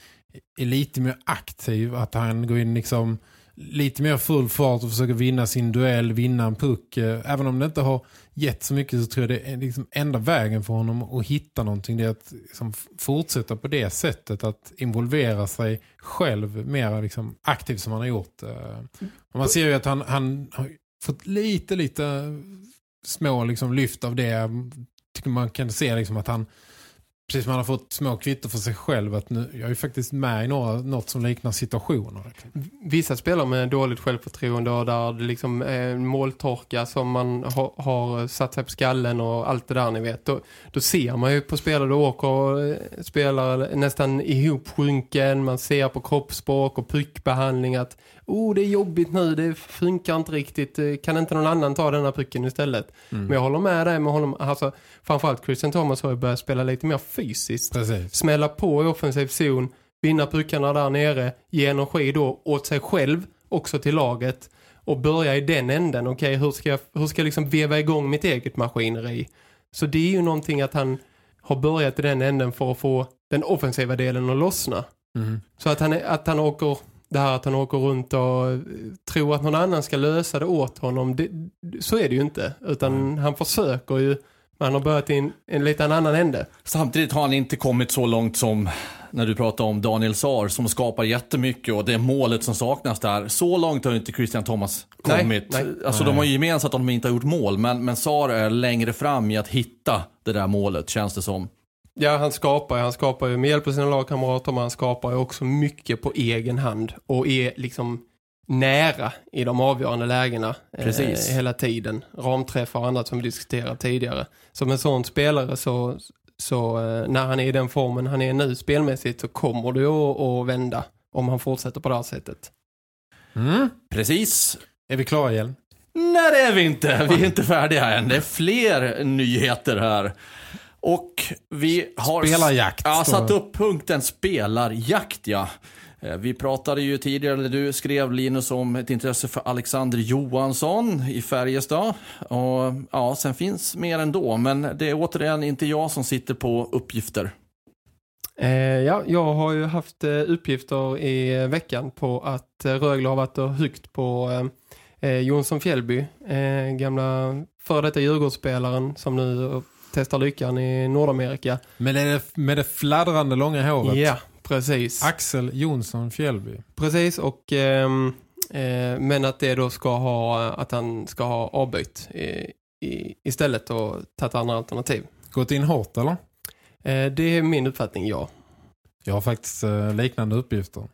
är lite mer aktiv. Att han går in liksom lite mer full fart och försöker vinna sin duell, vinna en puck. Eh, även om det inte har gett så mycket så tror jag det är liksom enda vägen för honom att hitta någonting. Det är att liksom fortsätta på det sättet att involvera sig själv mer liksom aktivt som han har gjort. Eh, och man ser ju att han, han har fått lite, lite små liksom lyft av det. Tycker man kan se liksom att han precis som han har fått små kvittor för sig själv att nu, jag är faktiskt med i några, något som liknar situationer. Liksom. Vissa spelare med dåligt självförtroende och där det liksom är en måltorka som man ha, har satt sig på skallen och allt det där ni vet. Då, då ser man ju på spelare då åker och eh, spelar nästan ihopsjunken. Man ser på kroppsspråk och puckbehandling att oh det är jobbigt nu, det funkar inte riktigt. Eh, kan inte någon annan ta den här pucken istället? Mm. Men jag håller med dig med honom. Alltså, framförallt Christian Thomas har ju börjat spela lite mer fysiskt. Precis. Smälla på i offensiv zon, vinna puckarna där nere, ge energi då åt sig själv, också till laget. Och börja i den änden. Okej, okay, hur ska jag, hur ska jag liksom veva igång mitt eget maskineri? Så det är ju någonting att han har börjat i den änden för att få den offensiva delen att lossna. Mm. Så att han, att han åker det här att han åker runt och eh, tror att någon annan ska lösa det åt honom, det, så är det ju inte. Utan mm. han försöker ju, men han har börjat i en, en lite annan ände. Samtidigt har han inte kommit så långt som när du pratar om Daniel Saar som skapar jättemycket och det är målet som saknas där. Så långt har inte Christian Thomas kommit. Nej, nej. Alltså nej. de har ju gemensamt att de inte har gjort mål, men, men Saar är längre fram i att hitta det där målet, känns det som. Ja, han skapar, han skapar ju med hjälp av sina lagkamrater men han skapar ju också mycket på egen hand och är liksom nära i de avgörande lägena eh, hela tiden. Ramträffar och annat som vi diskuterat tidigare. Som en sån spelare så, så eh, när han är i den formen han är nu spelmässigt så kommer det att vända om han fortsätter på det här sättet. Mm. Precis. Är vi klara igen? Nej det är vi inte. Vi är inte färdiga än. Det är fler nyheter här. Och vi har spelarjakt, ja, satt upp punkten spelarjakt, ja. Eh, vi pratade ju tidigare, eller du skrev Linus om ett intresse för Alexander Johansson i Färjestad. Och ja, sen finns mer ändå, men det är återigen inte jag som sitter på uppgifter. Eh, ja, jag har ju haft eh, uppgifter i veckan på att eh, Rögle har varit högt på eh, eh, Jonsson Fjällby, gamla före detta Djurgårdsspelaren som nu testar lyckan i Nordamerika. Men det, med det fladdrande långa håret. Ja, precis. Axel Jonsson Fjällby. Precis, och eh, eh, men att det då ska ha att han ska ha avbytt i, i, istället och tagit andra alternativ. Gått in hårt, eller? Eh, det är min uppfattning, ja. Jag har faktiskt eh, liknande uppgifter.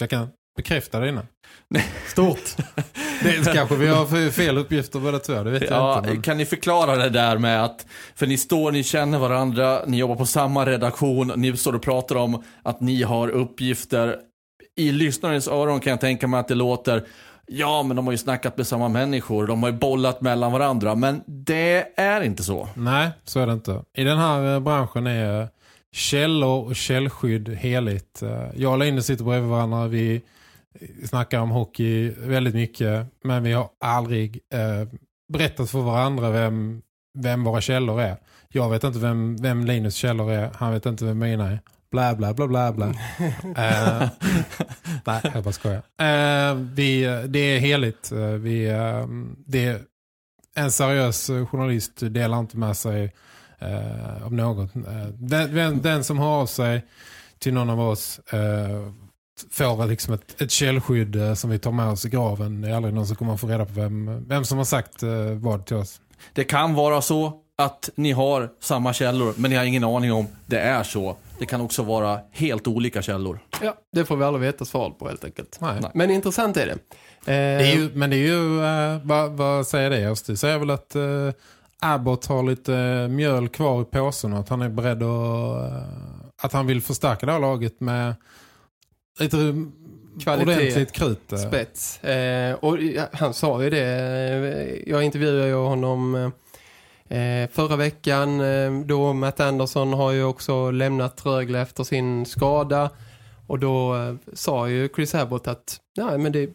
Jag kan bekräfta det innan. Stort. det kanske vi har fel uppgifter båda två, det vet ja, jag inte. Men... Kan ni förklara det där med att, för ni står, ni känner varandra, ni jobbar på samma redaktion, ni står och pratar om att ni har uppgifter. I lyssnarens öron kan jag tänka mig att det låter, ja men de har ju snackat med samma människor, de har ju bollat mellan varandra, men det är inte så. Nej, så är det inte. I den här eh, branschen är källor och källskydd heligt. Eh, jag och Line sitter bredvid varandra, vi snackar om hockey väldigt mycket. Men vi har aldrig eh, berättat för varandra vem, vem våra källor är. Jag vet inte vem, vem Linus källor är. Han vet inte vem mina är. Bla bla bla bla bla. uh, nej, jag bara skojar. Uh, vi, det är heligt. Uh, vi, uh, det är en seriös journalist delar inte med sig uh, av något. Den, den, som har av sig till någon av oss får liksom ett, ett källskydd eh, som vi tar med oss i graven. Det är aldrig någon som kommer att få reda på vem, vem som har sagt eh, vad till oss. Det kan vara så att ni har samma källor men ni har ingen aning om det är så. Det kan också vara helt olika källor. Ja, det får vi aldrig veta svar på helt enkelt. Nej. Men intressant är det. Eh... det är ju, men det är ju, eh, vad, vad, säger det? Just det säger väl att eh, Abbott har lite eh, mjöl kvar i påsen och att han är beredd att, eh, att han vill förstärka det här laget med lite Kvalitet, ordentligt krut. Eh. Spets. Eh, och han sa ju det. Eh, jag intervjuade ju honom eh, förra veckan. Eh, då Matt Anderson har ju också lämnat Rögle efter sin skada. Och då eh, sa ju Chris Abbott att nej, men det,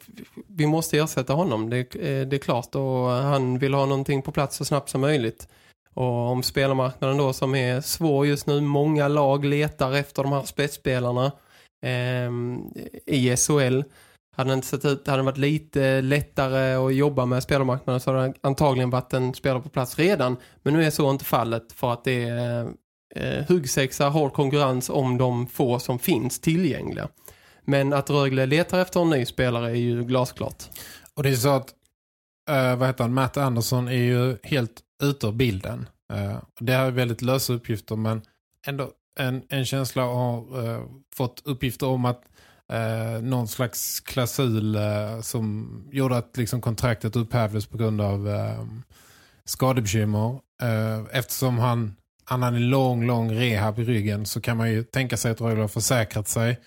vi måste ersätta honom. Det, det är klart och han vill ha någonting på plats så snabbt som möjligt. Och om spelarmarknaden då som är svår just nu, många lag letar efter de här spetsspelarna eh, i SHL. Hade den inte sett ut, hade det varit lite lättare att jobba med spelarmarknaden så hade den antagligen varit en spelare på plats redan. Men nu är så inte fallet för att det är eh, huggsexa, hård konkurrens om de få som finns tillgängliga. Men att Rögle letar efter en ny spelare är ju glasklart. Och det är så att eh, vad heter han? Matt Anderson är ju helt ute ur bilden. Eh, det här är väldigt lösa uppgifter men ändå en, en känsla av uh, fått uppgifter om att uh, någon slags klausul uh, som gjorde att liksom, kontraktet upphävdes på grund av uh, skadebekymmer. eftersom han, han hade en lång, lång rehab i ryggen så kan man ju tänka sig att Rögle har försäkrat sig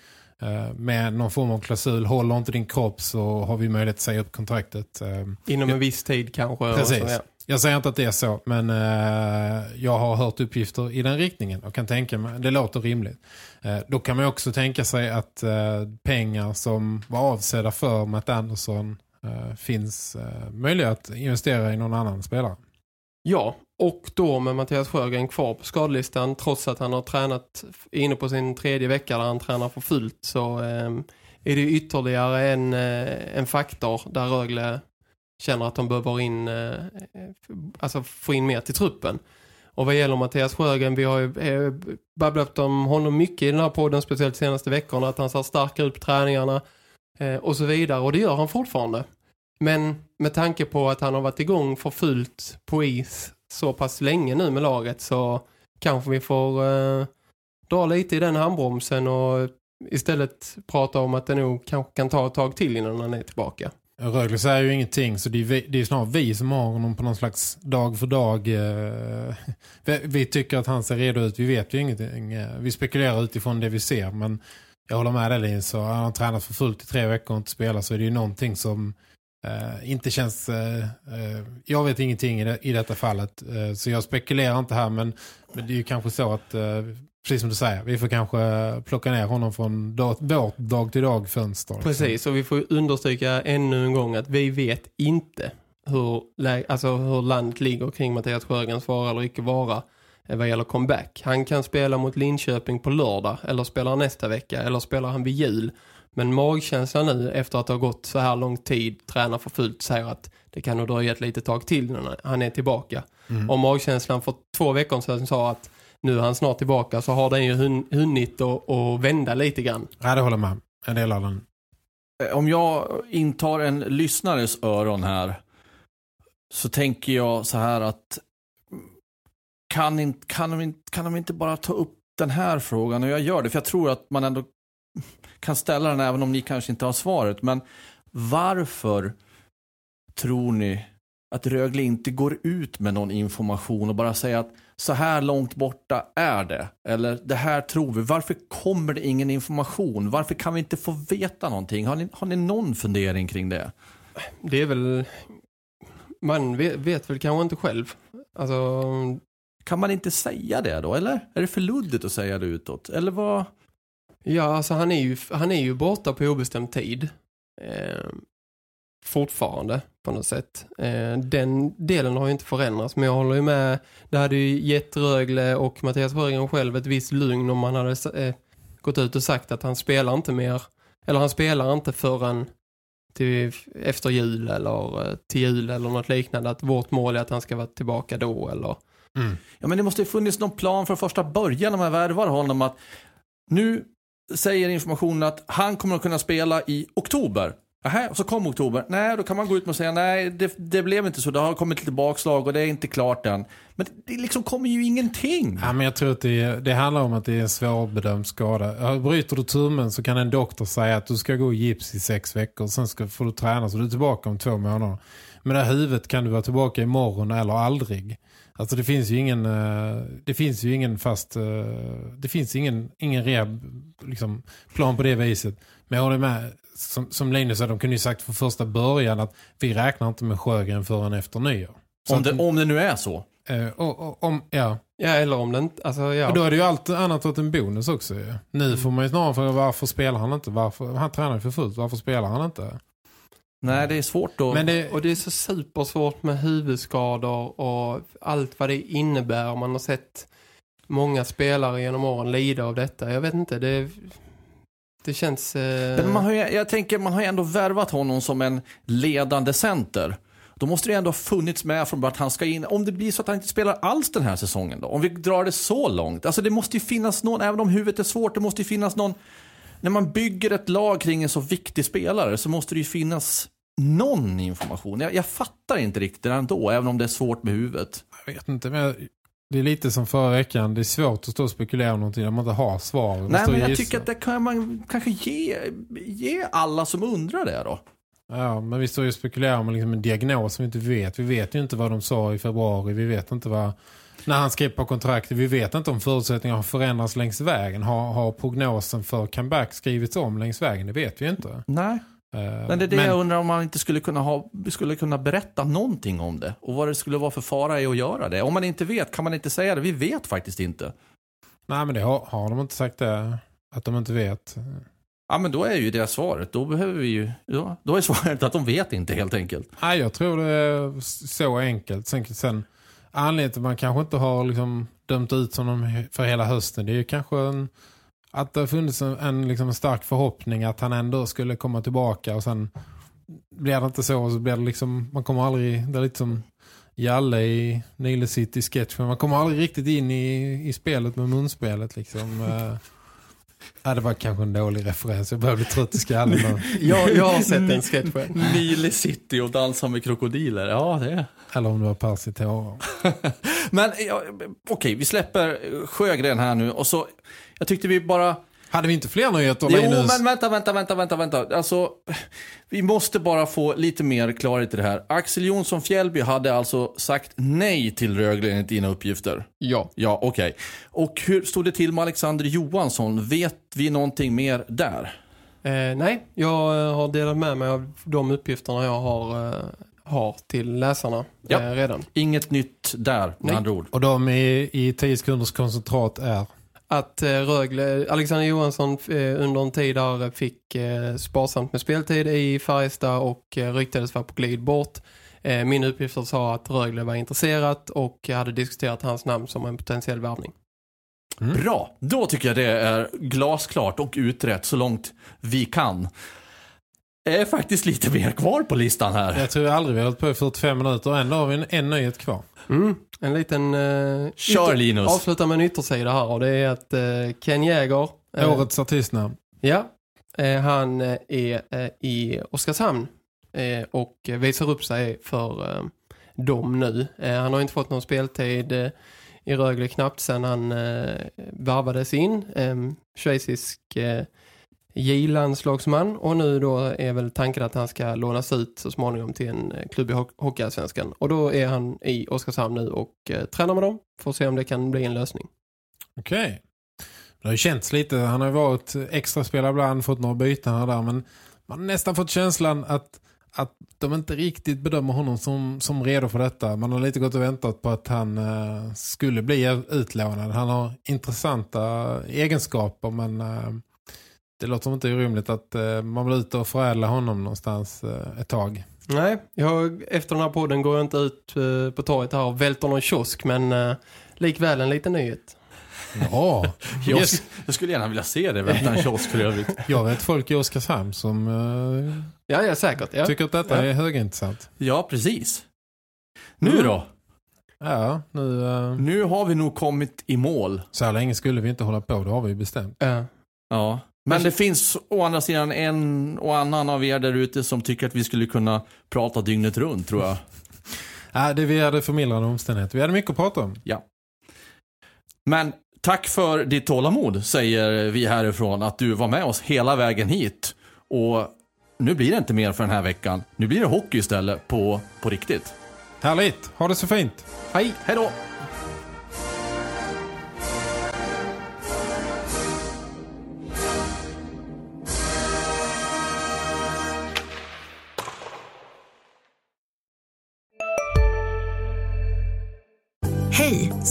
med någon form av klausul. Håller inte din kropp så har vi möjlighet att säga upp kontraktet. Inom en viss tid kanske. Precis. Så, ja. Jag säger inte att det är så, men eh, jag har hört uppgifter i den riktningen och kan tänka mig, det låter rimligt. Eh, då kan man också tänka sig att eh, pengar som var avsedda för Matt Anderson eh, finns eh, möjliga att investera i någon annan spelare. Ja, och då med Mattias Sjögren kvar på skadlistan trots att han har tränat inne på sin tredje vecka där han tränar för fullt så eh, är det ytterligare en, eh, en faktor där Rögle känner att de behöver in, eh, eh, alltså få in mer till truppen. Och vad gäller Mattias Sjögren, vi har ju eh, babblat om honom mycket i den här podden, speciellt de senaste veckorna, att han ser stark ut på träningarna och så vidare. Och det gör han fortfarande. Men med tanke på att han har varit igång för fullt på is så pass länge nu med laget så kanske vi får eh, dra lite i den handbromsen och istället prata om att det nog kanske kan ta ett tag till innan han är tillbaka. Rögle säger ju ingenting så det är, vi, det är snarare vi som har honom på någon slags dag för dag. Eh, vi, vi, tycker att han ser redo ut, vi vet ju ingenting. Eh, vi spekulerar utifrån det vi ser men jag håller med dig Lin så han har tränat för fullt i tre veckor och inte spelat så är det ju någonting som eh, inte känns... Eh, eh, jag vet ingenting i, det, i detta fallet eh, så jag spekulerar inte här men, men det är ju kanske så att eh, precis som du säger, vi får kanske plocka ner honom från dag, vårt dag-till-dag-fönster. Liksom. Precis, och vi får understryka ännu en gång att vi vet inte hur, alltså hur landet ligger kring Mattias Sjögrens vara eller icke vara eh, vad gäller comeback. Han kan spela mot Linköping på lördag eller spelar nästa vecka eller spelar han vid jul. Men magkänslan nu efter att ha gått så här lång tid tränar för fullt säger att det kan nog dröja ett litet tag till när han är tillbaka. Mm. Och magkänslan för två veckor sedan sa att nu är han snart tillbaka så har den ju hunnit att vända lite grann. Ja, det håller med. En del av den. Eh, om jag intar en lyssnares öron här så tänker jag så här att kan, in, kan, de, kan de inte bara ta upp den här frågan och jag gör det för jag tror att man ändå kan ställa den även om ni kanske inte har svaret men varför tror ni att Rögle inte går ut med någon information och bara säger att så här långt borta är det. Eller det här tror vi. Varför kommer det ingen information? Varför kan vi inte få veta någonting? Har ni, har ni någon fundering kring det? Det är väl... Man vet, vet väl kanske inte själv. Alltså... Kan man inte säga det då? Eller är det för luddigt att säga det utåt? Eller vad... Ja, alltså han är ju, han är ju borta på obestämd tid. Eh, fortfarande på något sätt. Eh, den delen har ju inte förändrats men jag håller ju med, det hade ju gett Rögle och Mattias Rögren själv ett visst lugn om man hade eh, gått ut och sagt att han spelar inte mer, eller han spelar inte förrän till efter jul eller eh, till jul eller något liknande att vårt mål är att han ska vara tillbaka då eller mm. Ja men det måste ju funnits någon plan från första början när man värvar honom att nu säger informationen att han kommer att kunna spela i oktober Aha, och så kom oktober. Nej, då kan man gå ut och säga nej, det, det, blev inte så. Det har kommit lite bakslag och det är inte klart än. Men det liksom kommer ju ingenting. Ja, men jag tror att det, det handlar om att det är en svårbedömd skada. Bryter du tummen så kan en doktor säga att du ska gå i gips i sex veckor. Sen ska, får du träna så du är tillbaka om två månader. Men det här huvudet kan du vara tillbaka imorgon eller aldrig. Alltså det finns ju ingen eh, det finns ju ingen fast eh, det finns ingen ingen rehab liksom, plan på det viset. Men jag håller med som, som Linus sa, de kunde ju sagt från första början att vi räknar inte med Sjögren förrän efter nyår. Om det, om det nu är så. Eh, och, och, om, ja, Ja, eller om det inte... Alltså, ja. Och då är det ju allt annat åt en bonus också. Ju. Nu får man ju snarare fråga varför spelar han inte? Varför, han tränar ju för fullt. Varför spelar han inte? Nej, det är svårt att... Men det, och det är så supersvårt med huvudskador och allt vad det innebär. Man har sett många spelare genom åren lida av detta. Jag vet inte, det, det känns... Eh... Men man har ju, jag tänker, man har ju ändå värvat honom som en ledande center. Då måste det ändå ha funnits med från början att han ska in. Om det blir så att han inte spelar alls den här säsongen då. Om vi drar det så långt. Alltså det måste ju finnas någon, även om huvudet är svårt, det måste ju finnas någon. När man bygger ett lag kring en så viktig spelare så måste det ju finnas någon information. Jag, jag fattar inte riktigt det ändå, även om det är svårt med huvudet. Jag vet inte, men det är lite som förra veckan. Det är svårt att stå och spekulera om någonting när man inte har svar. Nej, men jag tycker att det kan man kanske ge, ge alla som undrar det då. Ja, men vi står ju och spekulerar om liksom en diagnos som vi inte vet. Vi vet ju inte vad de sa i februari. Vi vet inte vad... När han skrev på kontraktet. Vi vet inte om förutsättningarna har förändrats längs vägen. Har, har prognosen för comeback skrivits om längs vägen? Det vet vi inte. Nej. Uh, men det är det men... jag undrar om man inte skulle kunna, ha, skulle kunna berätta någonting om det. Och vad det skulle vara för fara i att göra det. Om man inte vet kan man inte säga det. Vi vet faktiskt inte. Nej, men det har, har de inte sagt det. Att de inte vet. Ja, men då är ju det svaret. Då behöver vi ju... Ja, då är svaret att de vet inte helt enkelt. Nej, jag tror det är så enkelt. Sen, sen anledningen till att man kanske inte har liksom dömt ut honom för hela hösten. Det är ju kanske en, att det har funnits en, en liksom stark förhoppning att han ändå skulle komma tillbaka. Och sen blir det inte så. Och så blir det liksom... Man kommer aldrig... Det är lite som... Jalle i Nile City sketch. Men man kommer aldrig riktigt in i, i spelet med munspelet liksom. Eh, Ja, det var kanske en dålig referens. Jag börjar bli trött i skallen. jag, jag har sett en sketch på Nile City och dansa med krokodiler. Ja, det är. Eller om det var Percy Men ja, okej, vi släpper Sjögren här nu. Och så, jag tyckte vi bara hade vi inte fler nyheter? Jo, Linus? men vänta, vänta, vänta, vänta, vänta. Alltså, vi måste bara få lite mer klarhet i det här. Axel Jonsson Fjällby hade alltså sagt nej till Rögle enligt dina uppgifter? Ja. Ja, okej. Okay. Och hur stod det till med Alexander Johansson? Vet vi någonting mer där? Eh, nej, jag har delat med mig av de uppgifterna jag har, eh, har till läsarna ja. eh, redan. Inget nytt där, med andra ord. Och de i, i 10 sekunders koncentrat är? Att eh, Rögle, Alexander Johansson eh, under en tid där fick eh, sparsamt med speltid i Färjestad och ryktades vara på glid bort. Min uppgifter sa att Rögle var intresserat och hade diskuterat hans namn som en potentiell värvning. Mm. Bra, då tycker jag det är glasklart och utrett så långt vi kan. Är faktiskt lite mer kvar på listan här. Jag tror aldrig vi har hållit på i 45 minuter och ändå har vi en, en nyhet kvar. Mm. En liten... Uh, Kör Linus! Avsluta med en yttersida här och det är att uh, Ken Jäger... Uh, Årets artistnamn. Ja, uh, han är i Oskarshamn och visar upp sig för dem nu. han har inte fått någon speltid i Rögle knappt sedan han varvades in. Um, schweizisk J-landslagsman och nu då är väl tanken att han ska lånas ut så småningom till en eh, klubb i Hockeyallsvenskan. Och då är han i Oskarshamn nu och eh, tränar med dem för att se om det kan bli en lösning. Okej. Okay. Det har ju känts lite, han har ju varit extra spelare ibland, fått några byten här där, men man har nästan fått känslan att, att de inte riktigt bedömer honom som, som redo för detta. Man har lite gått och väntat på att han eh, skulle bli utlånad. Han har intressanta egenskaper men Eh, det låter som inte orimligt att eh, man vill ut och förädla honom någonstans eh, ett tag. Nej, jag, efter den här podden går jag inte ut eh, på torget här och välter någon kiosk, men eh, likväl en liten nyhet. Ja, jag, jag, skulle gärna vilja se det, välta en kiosk för övrigt. Jag vet folk i Oskarshamn som eh, ja, ja, säkert, ja. tycker att detta ja. är högintressant. Ja, precis. Nu mm. då? Ja, nu... Uh... Nu har vi nog kommit i mål. Så här länge skulle vi inte hålla på, det har vi bestämt. Ja. Ja. Men det finns å andra sidan en och annan av er där ute som tycker att vi skulle kunna prata dygnet runt, tror jag. Ja, det vi hade förmildrande omständigheter. Vi hade mycket att prata om. Ja. Men tack för ditt tålamod, säger vi härifrån. Att du var med oss hela vägen hit. Och nu blir det inte mer för den här veckan. Nu blir det hockey istället på, på riktigt. Härligt. Ha det så fint. Hej. Hej då.